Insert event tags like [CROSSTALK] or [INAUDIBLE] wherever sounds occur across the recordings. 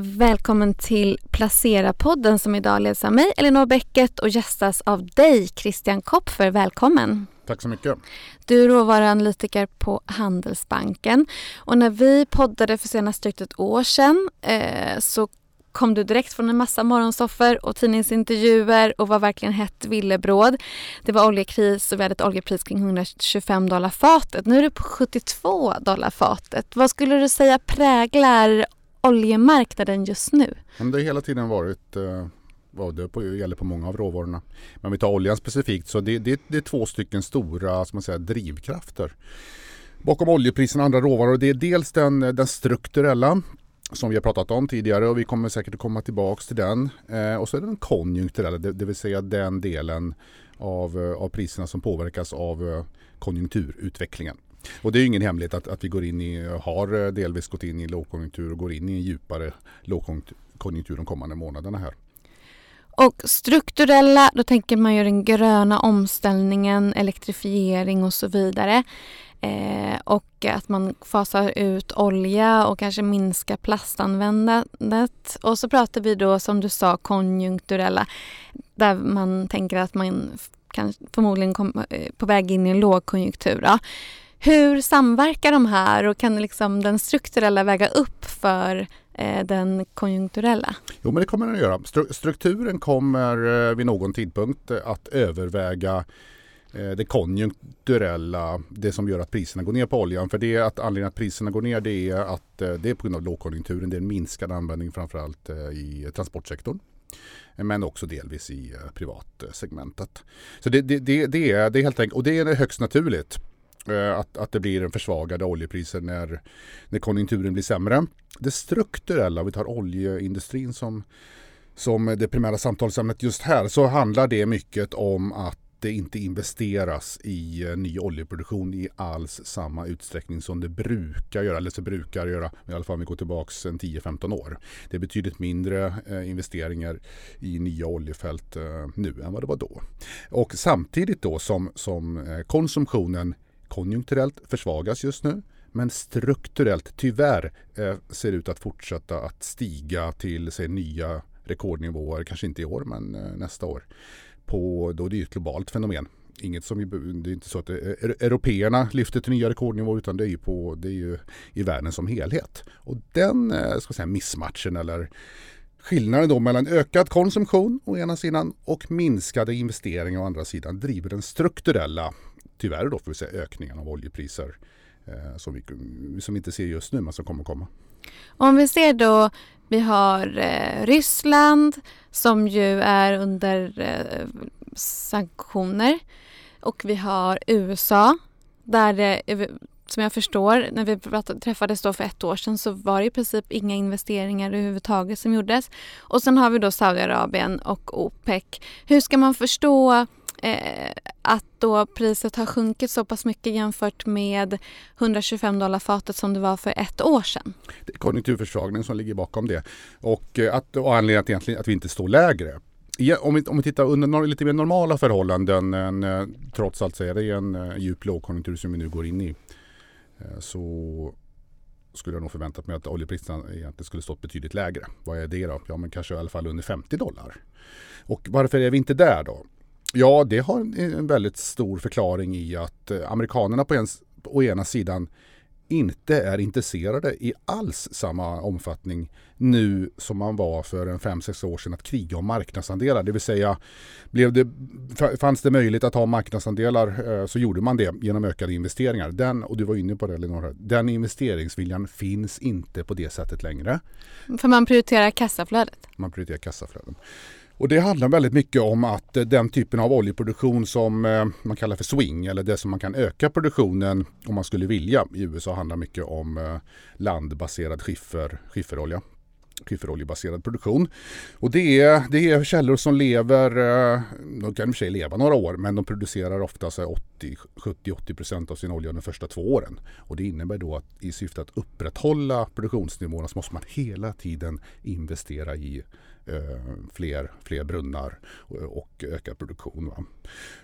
Välkommen till Placera-podden som idag leds av mig, Elinor Bäcket och gästas av dig, Christian Kopfer. Välkommen! Tack så mycket. Du är råvaruanalytiker på Handelsbanken. Och när vi poddade för senast drygt ett år sedan eh, så kom du direkt från en massa morgonsoffer och tidningsintervjuer och var verkligen hett villebråd. Det var oljekris och vi hade ett oljepris kring 125 dollar fatet. Nu är det på 72 dollar fatet. Vad skulle du säga präglar oljemarknaden just nu? det har hela tiden varit eh, vad det gäller på många av råvarorna. Men om vi tar oljan specifikt så det, det, det är två stycken stora som man säger, drivkrafter bakom oljepriserna och andra råvaror. Det är dels den, den strukturella som vi har pratat om tidigare och vi kommer säkert att komma tillbaks till den. Eh, och så är det den konjunkturella, det, det, vill säga den delen av, eh, av priserna som påverkas av eh, konjunkturutvecklingen. Och det är ingen hemlighet att, att vi går in i, har eh, delvis gått in i lågkonjunktur och går in i en djupare lågkonjunktur de kommande månaderna här. Och strukturella, då tänker man ju den gröna omställningen, elektrifiering och så vidare. Eh, och att man fasar ut olja och kanske minskar plastanvändandet. Och så pratar vi då som du sa konjunkturella där man tänker att man kan förmodligen kom, eh, på väg in i en lågkonjunktur. Då. Hur samverkar de här och kan liksom den strukturella väga upp för eh, den konjunkturella? Jo men det kommer den att göra. Strukturen kommer eh, vid någon tidpunkt eh, att överväga Eh, det konjunkturella, det som gör att priserna går ner på oljan. För det är att anledningen att priserna går ner det är att eh, det är på grund av lågkonjunkturen. Det är en minskad användning framförallt eh, i transportsektorn. Men också delvis i privatsegmentet. Så det, det, det, det, är, det är helt enkelt, och det är högst naturligt Eh, att, att det blir en försvagade oljepriser när, när konjunkturen blir sämre. Det strukturella, om vi tar oljeindustrin som, som det primära samtalsämnet just här, så handlar det mycket om att det inte investeras i eh, ny oljeproduktion i alls samma utsträckning som det brukar göra, eller så brukar göra, i alla fall om vi går tillbaka 10-15 år. Det är betydligt mindre eh, investeringar i nya oljefält nu än vad det var då. Och samtidigt då som, som konsumtionen konjunkturellt försvagas just nu men strukturellt tyvärr eh, ser ut att fortsätta att stiga till sig nya rekordnivåer, kanske inte i år men eh, nästa år på, då det är ett globalt fenomen. Inget som, det är inte så att eh, européerna lyfter till nya rekordnivåer utan det är ju, på, det är ju i världen som helhet. Och den ska säga, missmatchen eller skillnaden då mellan ökad konsumtion å ena sidan och minskade investeringar å andra sidan driver den strukturella, tyvärr då får vi säga ökningen av oljepriser eh, som vi som inte ser just nu men som kommer komma. Om vi ser då, vi har eh, Ryssland som ju är under eh, sanktioner och vi har USA där det, eh, som jag förstår, när vi träffades då för ett år sedan så var det i princip inga investeringar överhuvudtaget som gjordes. Och sen har vi då Saudiarabien och OPEC. Hur ska man förstå eh, att då priset har sjunkit så pass mycket jämfört med 125 dollar fatet som det var för ett år sedan. Det är konjunkturförsvagning som ligger bakom det och, eh, att, och anledningen till egentligen att vi inte står lägre. Om vi, om vi tittar under lite mer normala förhållanden, en, eh, trots allt så är det en eh, djup lågkonjunktur som vi nu går in i, så skulle jag nog förväntat mig att oljepriserna egentligen skulle stått betydligt lägre. Vad är det då? Ja men kanske i alla fall under 50 dollar. Och varför är vi inte där då? Ja, det har en väldigt stor förklaring i att eh, amerikanerna på, en, å ena sidan inte är intresserade i alls samma omfattning nu som man var för en 5-6 år sedan att kriga om marknadsandelar. Det vill säga, blev det, fanns det möjlighet att ha marknadsandelar eh, så gjorde man det genom ökade investeringar. Den, och du var inne på det Elinor, den investeringsviljan finns inte på det sättet längre. För man prioriterar kassaflödet? Man prioriterar kassaflöden. Och det handlar väldigt mycket om att eh, den typen av oljeproduktion som eh, man kallar för swing eller det som man kan öka produktionen om man skulle vilja. I USA handlar mycket om eh, landbaserad skiffer, skifferolja skifferoljebaserad produktion. Och det är, det är källor som lever, de kan i och för sig leva några år, men de producerar ofta 70-80% av sin olja de första två åren. Och det innebär då att i syfte att upprätthålla produktionsnivåerna så måste man hela tiden investera i Eh, fler, fler brunnar och ökad produktion. Va?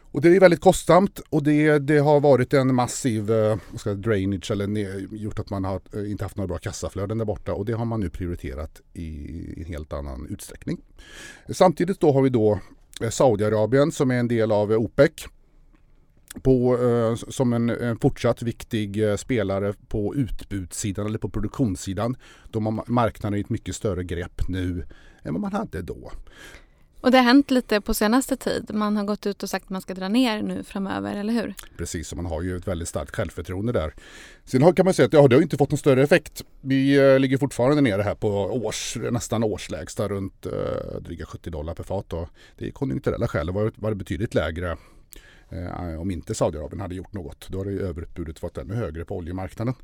Och det är väldigt kostsamt och det, det har varit en massiv eh, ska, drainage eller gjort att man har eh, inte haft några bra kassaflöden där borta och det har man nu prioriterat i en helt annan utsträckning. Samtidigt då har vi då Saudiarabien som är en del av OPEC på, eh, som en, en, fortsatt viktig eh, spelare på utbudssidan eller på produktionssidan. De har marknaden i ett mycket större grepp nu än vad man hade då. Och det har hänt lite på senaste tid. Man har gått ut och sagt att man ska dra ner nu framöver, eller hur? Precis, och man har ju ett väldigt starkt självförtroende där. Sen kan man säga att ja, det har inte fått någon större effekt. Vi eh, ligger fortfarande nere här på års, nästan årslägsta runt eh, dryga 70 dollar per fat. Och det är konjunkturella skäl. Det var, var det betydligt lägre Eh, om inte Saudiarabien hade gjort något. Då hade överutbudet varit ännu högre på oljemarknaden.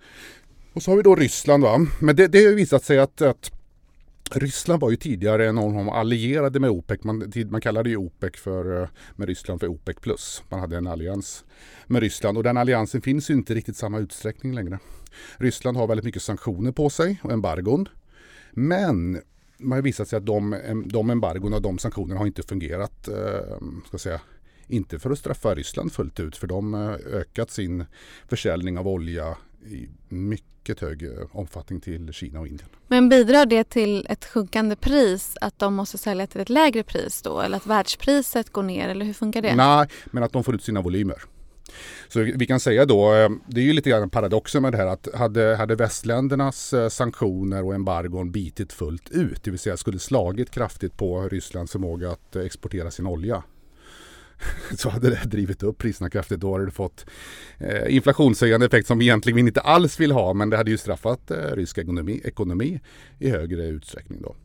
Och så har vi då Ryssland. Va? Men det, det har visat sig att, att Ryssland var ju tidigare en av de allierade med OPEC. Man, man kallade ju OPEC för, eh, med Ryssland för OPEC plus. Man hade en allians med Ryssland och den alliansen finns ju inte riktigt samma utsträckning längre. Ryssland har väldigt mycket sanktioner på sig och embargon. Men man har visat sig att de, de embargon och de sanktionerna har inte fungerat eh, ska säga, inte för att straffa Ryssland fullt ut för de har ökat sin försäljning av olja i mycket hög eh, omfattning till Kina och Indien. Men bidrar det till ett sjunkande pris att de måste sälja till ett lägre pris då eller att världspriset går ner eller hur funkar det? Nej, men att de får ut sina volymer. Så vi kan säga då, eh, det är ju lite grann paradoxen med det här att hade, hade västländernas eh, sanktioner och embargon bitit fullt ut, det vill säga skulle slagit kraftigt på Rysslands förmåga att exportera sin olja [LAUGHS] så hade det drivit upp priserna kraftigt. Då hade det fått eh, inflationshöjande effekt som vi egentligen inte alls vill ha. Men det hade ju straffat eh, rysk ekonomi, ekonomi i högre utsträckning. Då.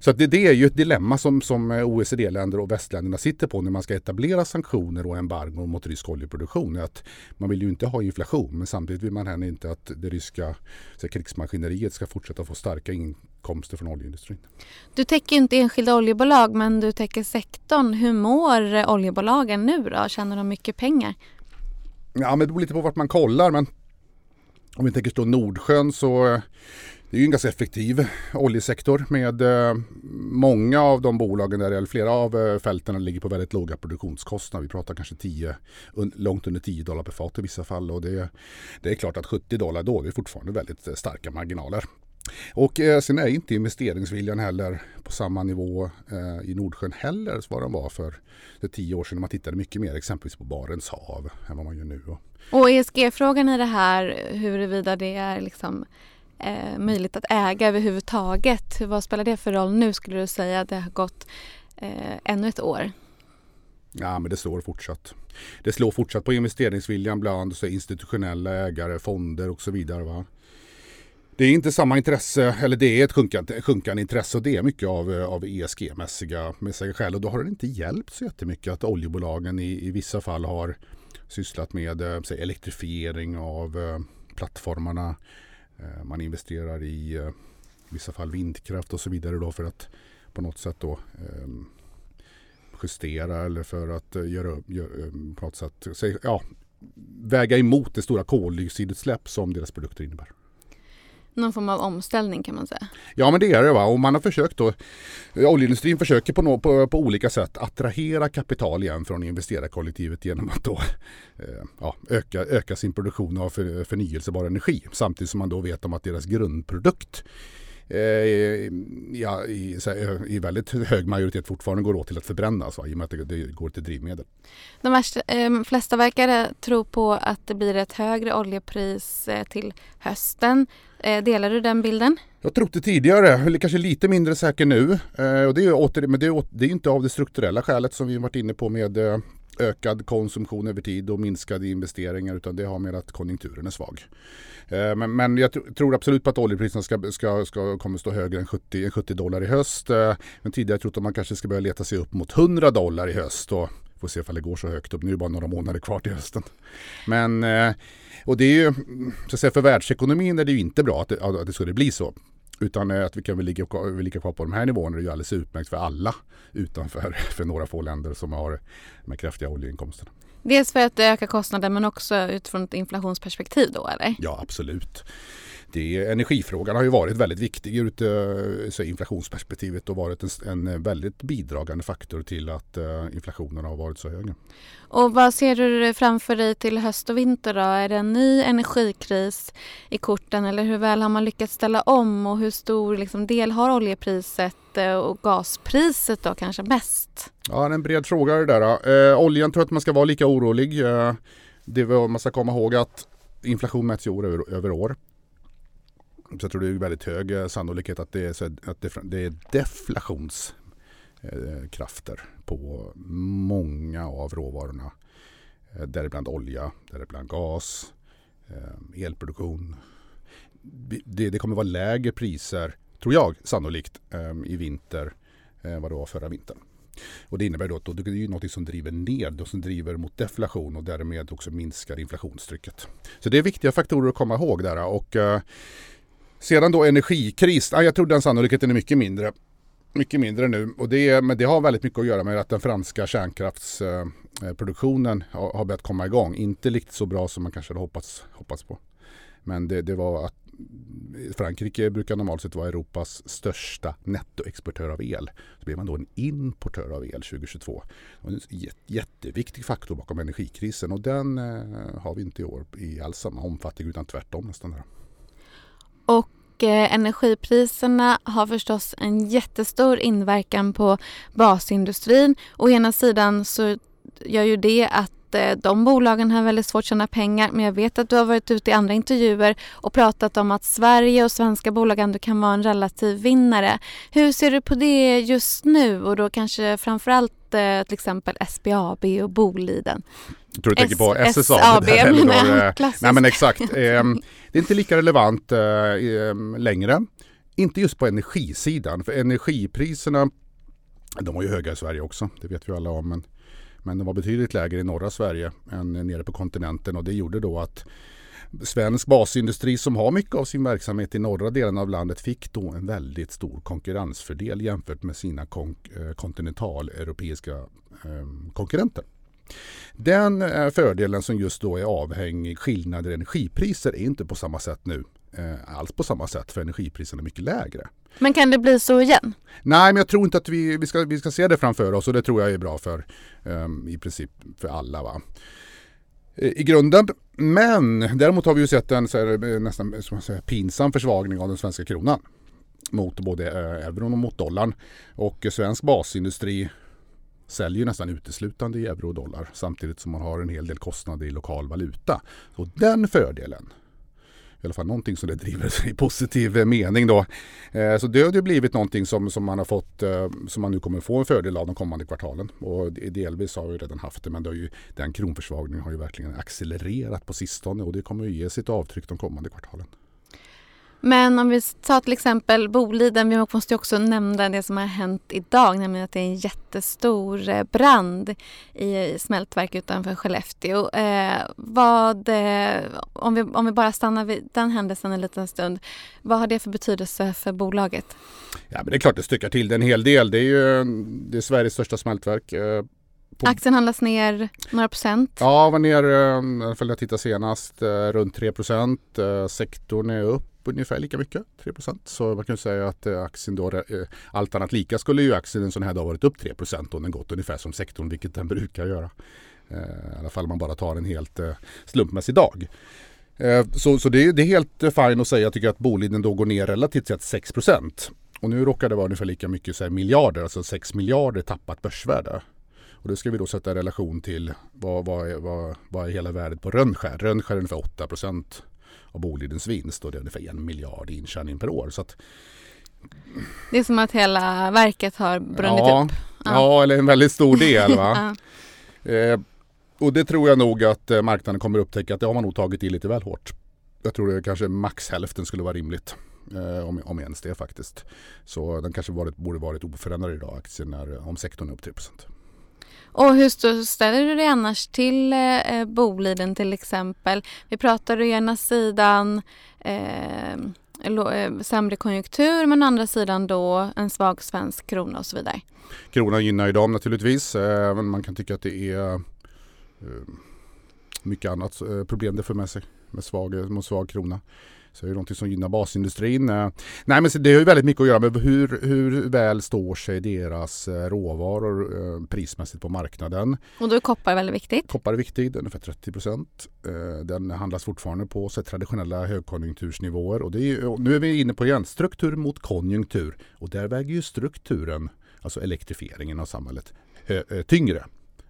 Så att det, det är ju ett dilemma som, som eh, OECD-länder och västländerna sitter på när man ska etablera sanktioner och embargo mot rysk oljeproduktion. Att man vill ju inte ha inflation men samtidigt vill man heller inte att det ryska så krigsmaskineriet ska fortsätta få starka inkomster från oljeindustrin. Du täcker inte enskilda oljebolag men du täcker sektorn. Hur mår oljebolagen nu då? Tjänar de mycket pengar? Ja men det beror lite på vart man kollar men om vi tänker stå Nordsjön så eh, det är ju en ganska effektiv oljesektor med eh, många av de bolagen där, eller flera av eh, fälten ligger på väldigt låga produktionskostnader. Vi pratar kanske 10, långt under 10 dollar per fat i vissa fall och det, det är klart att 70 dollar då är fortfarande väldigt starka marginaler. Och eh, sen är inte investeringsviljan heller på samma nivå eh, i Nordsjön heller som vad den var för, tio år sedan. Man tittade mycket mer exempelvis på Barents hav än vad man gör nu. Och ESG-frågan i det här huruvida det är liksom eh, möjligt att äga överhuvudtaget. Vad spelar det för roll nu skulle du säga att det har gått eh, ännu ett år? Ja, men det slår fortsatt. Det slår fortsatt på investeringsviljan bland så institutionella ägare, fonder och så vidare. Va? Det är inte samma intresse, eller det är ett sjunkande, sjunkande intresse och det är mycket av, eh, av ESG-mässiga skäl. Och då har det inte hjälpt så jättemycket att oljebolagen i, i vissa fall har sysslat med eh, säg, elektrifiering av eh, plattformarna, Eh, man investerar i eh, vissa fall vindkraft och så vidare då för att på något sätt då eh, justera eller för att göra, göra, på något sätt, ja, väga emot det stora koldioxidutsläpp som deras produkter innebär någon form av omställning kan man säga. Ja men det är det va och man har försökt då Oljeindustrin försöker på, no, på, på olika sätt attrahera kapital igen från investerarkollektivet genom att då eh, ja, öka, öka sin produktion av för, förnyelsebar energi samtidigt som man då vet om att deras grundprodukt ja, i, i, väldigt hög majoritet fortfarande går åt till att förbrännas va, i och med att det, det går till drivmedel. De värsta, eh, flesta verkar tro på att det blir ett högre oljepris eh, till hösten. Eh, delar du den bilden? Jag det tidigare, kanske lite mindre säker nu. Eh, och det är, åter, men det är, det är inte av det strukturella skälet som vi varit inne på med eh, ökad konsumtion över tid och minskade investeringar utan det har med att konjunkturen är svag. Eh, men, men jag tror absolut på att oljepriserna ska, ska, ska kommer stå högre än 70, 70 dollar i höst. Eh, men tidigare har jag trott att man kanske ska börja leta sig upp mot 100 dollar i höst. Och får se ifall det går så högt upp. Nu är det bara några månader kvar till hösten. Men, eh, och det är ju, så att säga, för världsekonomin är det ju inte bra att det, att det skulle bli så. Utan att vi kan väl ligga, ligga kvar på de här nivåerna är ju alldeles utmärkt för alla utanför [LAUGHS] för några få länder som har de här kraftiga oljeinkomsterna. Dels för att det ökar kostnaden men också utifrån ett inflationsperspektiv då eller? Ja absolut. Det, energifrågan har ju varit väldigt viktig ur ett inflationsperspektivet och varit en, en väldigt bidragande faktor till att inflationen har varit så hög. Och vad ser du framför dig till höst och vinter då? Är det en ny energikris i korten eller hur väl har man lyckats ställa om och hur stor liksom, del har oljepriset och gaspriset då kanske mest? Ja, det är en bred fråga det där. Eh, oljan tror jag att man ska vara lika orolig. Eh, det var, man ska komma ihåg att inflation mäts ju år över, över år. Så jag tror det är väldigt hög eh, sannolikhet att det är, att det, är deflationskrafter eh, på många av råvarorna. Eh, däribland olja, däribland gas, elproduktion. Det, det kommer vara lägre priser, tror jag sannolikt, i vinter än vad det var förra vintern. Och det innebär då att det är något som driver ned och som driver mot deflation och därmed också minskar inflationstrycket. Så det är viktiga faktorer att komma ihåg där. Och, sedan då energikris, ja, jag tror den sannolikheten är mycket mindre. Mycket mindre nu och det, men det har väldigt mycket att göra med att den franska kärnkraftsproduktionen eh, eh, har, börjat komma igång. Inte riktigt så bra som man kanske hade hoppats, hoppats på. Men det, det var att Frankrike brukar normalt sett vara Europas största nettoexportör av el. Så blev man då en importör av el 2022. Det var en jätteviktig faktor bakom energikrisen och den eh, har vi inte i år i alls samma omfattning utan tvärtom nästan. Och eh, energipriserna har förstås en jättestor inverkan på basindustrin. Å ena sidan så gör ju det att Eh, de bolagen har väldigt svårt att tjäna pengar men jag vet att du har varit ute i andra intervjuer och pratat om att Sverige och svenska bolag ändå kan vara en relativ vinnare. Hur ser du på det just nu och då kanske framförallt eh, till exempel SBAB och Boliden? Jag tror du tänker på SSAB. [LAUGHS] Nej men exakt. [LAUGHS] Det är inte lika relevant eh, eh, längre. Inte just på energisidan för energipriserna de var ju höga i Sverige också, det vet vi alla om. Men men de var betydligt lägre i norra Sverige än nere på kontinenten och det gjorde då att svensk basindustri som har mycket av sin verksamhet i norra delen av landet fick då en väldigt stor konkurrensfördel jämfört med sina kon eh, kontinentaleuropeiska eh, konkurrenter. Den eh, fördelen som just då är avhängig skillnader i energipriser är inte på samma sätt nu eh, alls på samma sätt för energipriserna är mycket lägre. Men kan det bli så igen? Nej, men jag tror inte att vi, vi, ska, vi ska se det framför oss och det tror jag är bra för um, i princip för alla. Va? I grunden. Men däremot har vi ju sett en så här, nästan som säga, pinsam försvagning av den svenska kronan mot både eh, euron och mot dollarn. Och svensk basindustri säljer nästan uteslutande i euro och dollar samtidigt som man har en hel del kostnader i lokal valuta. Så den fördelen i alla fall någonting som det driver [LAUGHS] i positiv mening då. Eh, så det har ju blivit någonting som, som man har fått, eh, som man nu kommer få en fördel av de kommande kvartalen. Och delvis har vi redan haft det men det har ju, den kronförsvagningen har ju verkligen accelererat på sistone och det kommer att ge sitt avtryck de kommande kvartalen. Men om vi tar till exempel Boliden, vi måste också nämna det som har hänt idag, nämligen att det är en jättestor eh, brand i smältverk utanför Skellefteå. Eh, vad, eh, om, vi, om vi bara stannar vid den händelsen en liten stund, vad har det för betydelse för bolaget? Ja, men det är klart det styckar till det en hel del. Det är ju det är Sveriges största smältverk. Eh, på... Aktien handlas ner några procent? Ja, var ner, eh, för jag tittade senast, runt 3 procent. Sektorn är upp ungefär lika mycket, 3% Så man kan säga att eh, aktien då, eh, allt annat lika skulle ju aktien en sån här dag varit upp 3% om den gått ungefär som sektorn, vilket den brukar göra. Eh, I alla fall om man bara tar en helt slumpmässig dag. Så, så det, är, det är helt fint att säga, tycker jag, att Boliden då går ner relativt sett 6% Och nu råkar det vara ungefär lika mycket så här, miljarder, alltså 6 miljarder tappat börsvärde. Och det ska vi då sätta i relation till vad, vad, är, vad, vad är hela värdet på Rönnskär. Rönnskär är ungefär 8 av Bolidens vinst och det är ungefär en miljard i intjäning per år. Så att, det är som att hela verket har brunnit ja, upp. Ja. ja, eller en väldigt stor del. Va? [LAUGHS] ja. eh, och det tror jag nog att eh, marknaden kommer upptäcka att det har man nog tagit i lite väl hårt. Jag tror det kanske max hälften skulle vara rimligt. Eh, om, om ens det faktiskt. Så den kanske varit, borde varit oförändrad idag aktien när, om sektorn är upp 3 och hur ställer du dig annars till eh, eh, Boliden till exempel? Vi pratar å ena sidan ehm, eh, sämre konjunktur men å andra sidan då en svag svensk krona och så vidare. Kronan gynnar ju dem naturligtvis. Eh, men man kan tycka att det är eh, mycket annat eh, problem det för med sig med svag, med svag krona. Så det är något som gynnar basindustrin. Nej men det har ju väldigt mycket att göra med hur, hur väl står sig deras råvaror prismässigt på marknaden. Och då är koppar väldigt viktigt? Koppar är viktigt, ungefär 30 procent. Den handlas fortfarande på så traditionella högkonjunktursnivåer. Och, är, nu är vi inne på igen, struktur mot konjunktur. Och där väger ju strukturen, alltså elektrifieringen av samhället, tyngre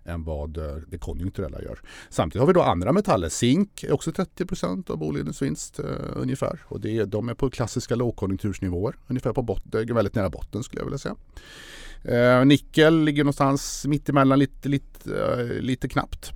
än vad eh, det konjunkturella gör. Samtidigt har vi då andra metaller. Zink är också 30 procent av Bolidens vinst eh, ungefär. Och det, de är på klassiska lågkonjunktursnivåer. Ungefär på botten, väldigt nära botten skulle jag vilja säga. Eh, nickel ligger någonstans mittemellan lite, lite, eh, lite knappt.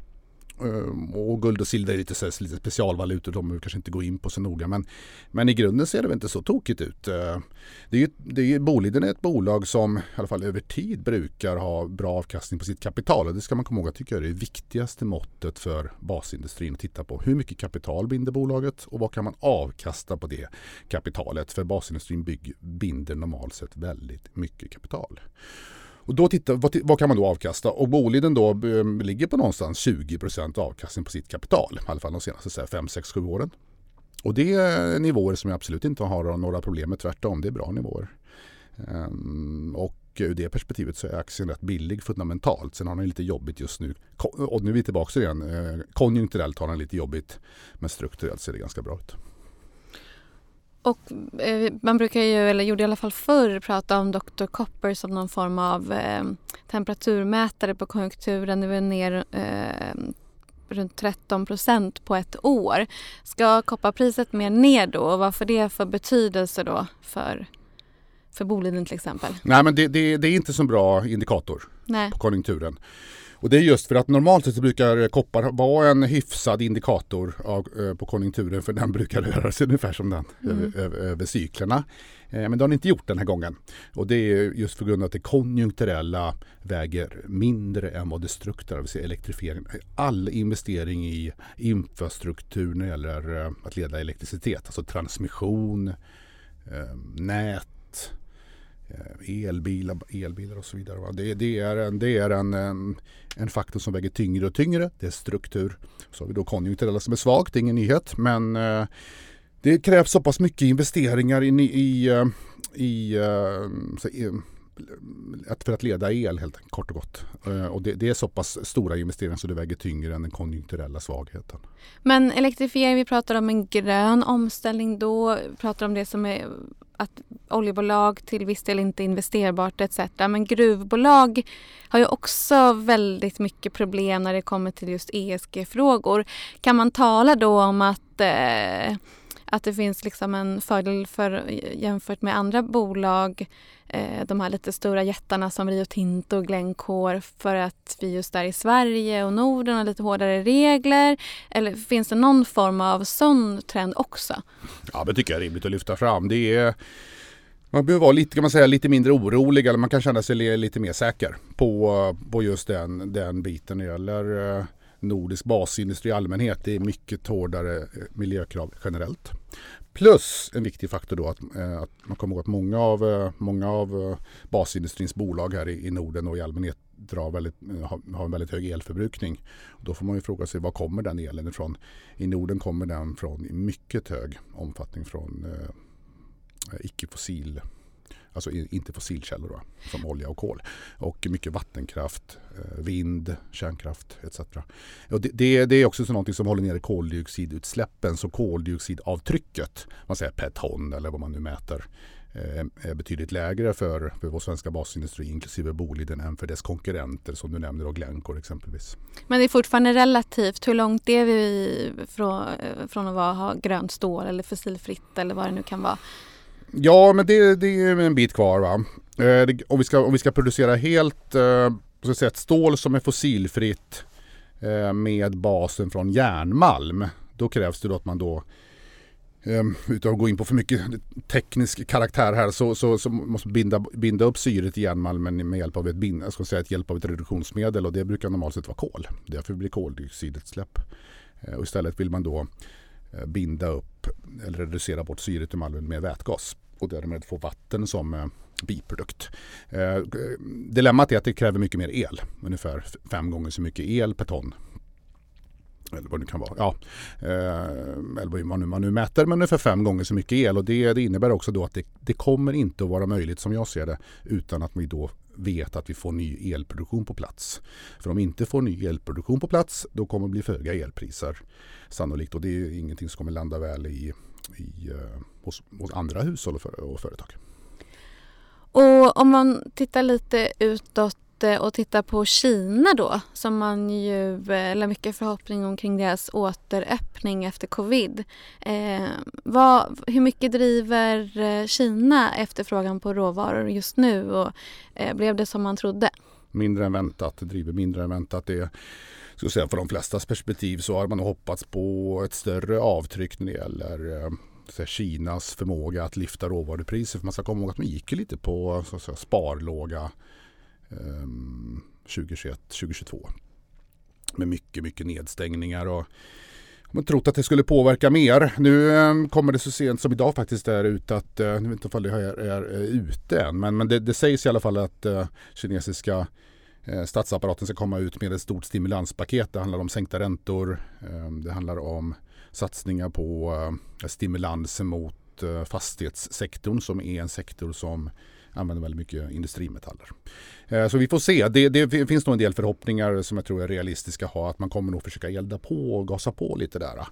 Ehm, och guld och silver är lite, så lite specialvalutor, de behöver kanske inte gå in på så noga. Men, men i grunden ser det väl inte så tokigt ut. Ehm, det är ju, det är, Boliden är ett bolag som i alla fall över tid brukar ha bra avkastning på sitt kapital. Och det ska man komma ihåg, jag tycker jag är det viktigaste måttet för basindustrin att titta på. Hur mycket kapital binder bolaget och vad kan man avkasta på det kapitalet? För basindustrin bygg, binder normalt sett väldigt mycket kapital. Och då titta, vad, vad, kan man då avkasta? Och Boliden då eh, ligger på någonstans 20% avkastning på sitt kapital. I alla fall de senaste 5, 6, 7 åren. Och det är nivåer som jag absolut inte har några problem med. Tvärtom, det är bra nivåer. Um, och ur det perspektivet så är aktien rätt billig fundamentalt. Sen har den lite jobbigt just nu. Och nu är vi tillbaka igen. Eh, konjunkturellt har den lite jobbigt. Men strukturellt ser det ganska bra ut. Och eh, man brukar ju, eller gjorde i alla fall förr, prata om Dr. Copper som någon form av eh, temperaturmätare på konjunkturen. Nu är ner eh, runt 13 procent på ett år. Ska kopparpriset mer ner då och vad får det för betydelse då för, för Boliden till exempel? Nej men det, det, det är inte så bra indikator Nej. på konjunkturen. Och det är just för att normalt sett så brukar koppar vara en hyfsad indikator av, eh, på konjunkturen för den brukar röra sig ungefär som den mm. över, över cyklerna. Eh, men det har den inte gjort den här gången. Och det är just för grund av att det konjunkturella väger mindre än vad det strukturella, vill säga elektrifiering. All investering i infrastruktur när det gäller eh, att leda elektricitet, alltså transmission, nät, elbilar, elbilar och så vidare. Det, det, är, en, det är en, en, en, faktor som väger tyngre och tyngre. Det är struktur. Så har vi då konjunkturella som är svagt, det är ingen nyhet. Men eh, det krävs så pass mycket investeringar in i, i, eh, i, eh, i, i att för att leda el helt kort och gott. Eh, och det, det, är så pass stora investeringar så det väger tyngre än den konjunkturella svagheten. Men elektrifiering, vi pratar om en grön omställning då, Vi pratar om det som är att oljebolag till viss del inte är investerbart etc. Men gruvbolag har ju också väldigt mycket problem när det kommer till just ESG-frågor. Kan man tala då om att eh, att det finns liksom en fördel för, jämfört med andra bolag, eh, de här lite stora jättarna som Rio Tinto och Glencore för att vi just är i Sverige och Norden har lite hårdare regler? Eller finns det någon form av sån trend också? Ja, det tycker jag är rimligt att lyfta fram. Det är man behöver vara lite, kan man säga, lite mindre orolig eller man kan känna sig lite mer säker på, på just den, den biten när det gäller eh, nordisk basindustri i allmänhet. Det är mycket hårdare eh, miljökrav generellt. Plus en viktig faktor då att, eh, att man kommer ihåg att många av, eh, många av basindustrins bolag här i, i Norden och i allmänhet drar väldigt, har, har en väldigt hög elförbrukning. Då får man ju fråga sig var kommer den elen ifrån? I Norden kommer den från i mycket hög omfattning från Eh, icke-fossil Alltså inte fossilkällor då, som olja och kol. Och mycket vattenkraft, eh, vind, kärnkraft etc. Och det, det, det är också något som håller nere koldioxidutsläppen. Så koldioxidavtrycket, man säger per ton eller vad man nu mäter, eh, är betydligt lägre för, för vår svenska basindustri inklusive Boliden än för dess konkurrenter som du nämner, och Glencore exempelvis. Men det är fortfarande relativt. Hur långt är vi från, eh, från att vara, ha grönt stål eller fossilfritt eller vad det nu kan vara? Ja, men det, det är en bit kvar. Va? Eh, det, om, vi ska, om vi ska producera helt eh, så säga, stål som är fossilfritt eh, med basen från järnmalm. Då krävs det då att man då eh, utan att gå in på för mycket teknisk karaktär här så, så, så måste binda, binda upp syret i järnmalmen med hjälp av ett, bind, jag ska säga, ett hjälp av ett reduktionsmedel och det brukar normalt sett vara kol. Därför blir koldioxidutsläpp. Eh, och istället vill man då eh, binda upp eller reducera bort syret i malmen med vätgas och därmed få vatten som eh, biprodukt. Eh, dilemmat är att det kräver mycket mer el, ungefär fem gånger så mycket el per ton eller vad det kan vara. Ja, eller vad man nu, man nu mäter, men ungefär fem gånger så mycket el. Och det, det innebär också då att det, det, kommer inte att vara möjligt som jag ser det utan att vi då vet att vi får ny elproduktion på plats. För om vi inte får ny elproduktion på plats då kommer det bli för höga elpriser sannolikt och det är ingenting som kommer landa väl i, i, uh, hos, hos, andra hushåll och, för, och företag. Och om man tittar lite utåt och tittar på Kina då som man ju eh, la mycket förhoppning omkring deras återöppning efter covid. Eh, vad, hur mycket driver eh, Kina efterfrågan på råvaror just nu och eh, blev det som man trodde? Mindre än väntat, driver mindre än väntat. Det ska säga, för de flestas perspektiv så har man hoppats på ett större avtryck när det gäller eh, Kinas förmåga att lyfta råvarupriser. För man ska komma ihåg att de gick lite på så att säga, sparlåga Ehm, 2021-2022. Med mycket, mycket nedstängningar och man trott att det skulle påverka mer. Nu ehm, kommer det så sent som idag faktiskt där ut att, eh, nu vet inte om det är, är, är ute än, men, men det, det, sägs i alla fall att uh, kinesiska uh, statsapparaten ska komma ut med ett stort stimulanspaket. Det handlar om sänkta räntor, ehm, det handlar om satsningar på uh, stimulans mot fastighetssektorn som är en sektor som använder väldigt mycket industrimetaller. Eh, så vi får se. Det, det, finns nog en del förhoppningar som jag tror är realistiska att ha. Att man kommer nog försöka elda på och gasa på lite där.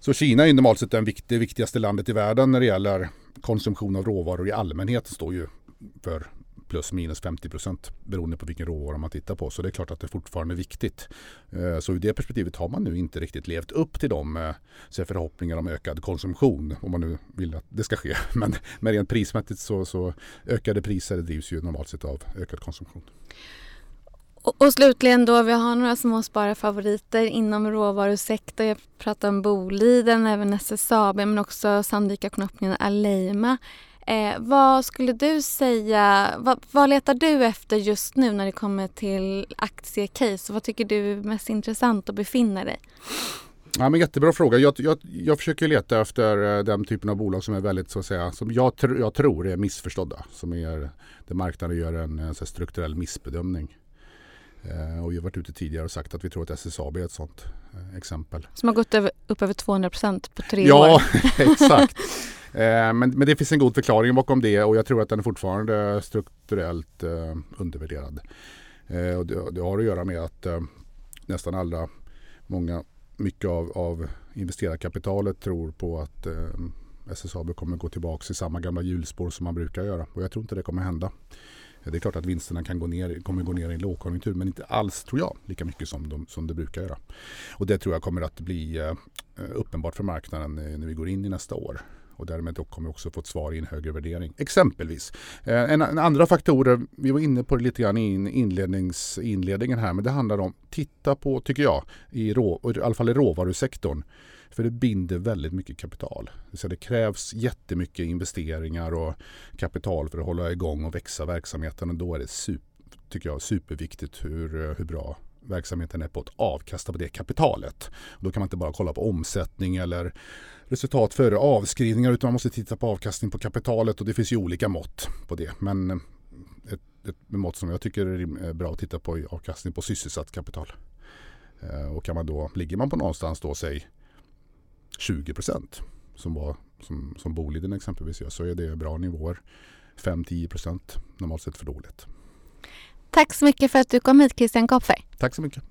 Så Kina är normalt sett det viktigaste landet i världen när det gäller konsumtion av råvaror i allmänhet. står ju för plus minus 50 procent beroende på vilken råvara man tittar på. Så det är klart att det fortfarande är viktigt. Eh, så ur det perspektivet har man nu inte riktigt levt upp till de eh, så förhoppningar om ökad konsumtion om man nu vill att det ska ske. [LAUGHS] Men, men rent prismässigt så, så ökade priser drivs ju normalt sett av ökad konsumtion. Och, slutligen då, vi har några småspararfavoriter inom råvarusektorn. Jag pratar om Boliden, även SSAB men också Sandvika, Knoppningen och Aleima. Eh, vad skulle du säga, vad, vad, letar du efter just nu när det kommer till aktiecase? Vad tycker du är mest intressant att befinna dig? Ja, men jättebra fråga. Jag, jag, jag försöker leta efter eh, den typen av bolag som är väldigt, så att säga, som jag, tr jag tror är missförstådda. Som är där marknaden gör en, en strukturell missbedömning. Eh, och vi har varit ute tidigare och sagt att vi tror att SSAB är ett sådant eh, exempel. Som har gått över, upp över 200 procent på tre ja, år. Ja, [LAUGHS] exakt. [LAUGHS] Eh, men, men det finns en god förklaring bakom det och jag tror att den är fortfarande strukturellt eh, undervärderad. Eh, och det, det, har att göra med att eh, nästan alla, många, mycket av, av investerarkapitalet tror på att eh, SSAB kommer gå tillbaka i samma gamla hjulspår som man brukar göra. Och jag tror inte det kommer hända. Eh, det är klart att vinsterna kan gå ner, kommer gå ner i en lågkonjunktur men inte alls tror jag lika mycket som, de, som de brukar göra. Och det tror jag kommer att bli eh, uppenbart för marknaden eh, när vi går in i nästa år och därmed då kommer vi också få ett svar i en högre värdering. Exempelvis. Eh, en, en, andra faktorer, vi var inne på det lite grann i inlednings, inledningen här, men det handlar om, titta på, tycker jag, i, rå, i alla fall i råvarusektorn. För det binder väldigt mycket kapital. Så det krävs jättemycket investeringar och kapital för att hålla igång och växa verksamheten och då är det super, tycker jag, superviktigt hur, hur bra verksamheten är på att avkasta på det kapitalet. Då kan man inte bara kolla på omsättning eller resultat före avskrivningar utan man måste titta på avkastning på kapitalet och det finns ju olika mått på det. Men eh, ett, ett mått som jag tycker är eh, bra att titta på är avkastning på sysselsatt kapital. Eh, och kan man då, ligger man på någonstans då säg 20 procent som, var, som, som Boliden exempelvis gör så är det bra nivåer. 5-10 procent normalt sett för dåligt. Tack så mycket för att du kom hit Christian Kopfer. Tack så mycket.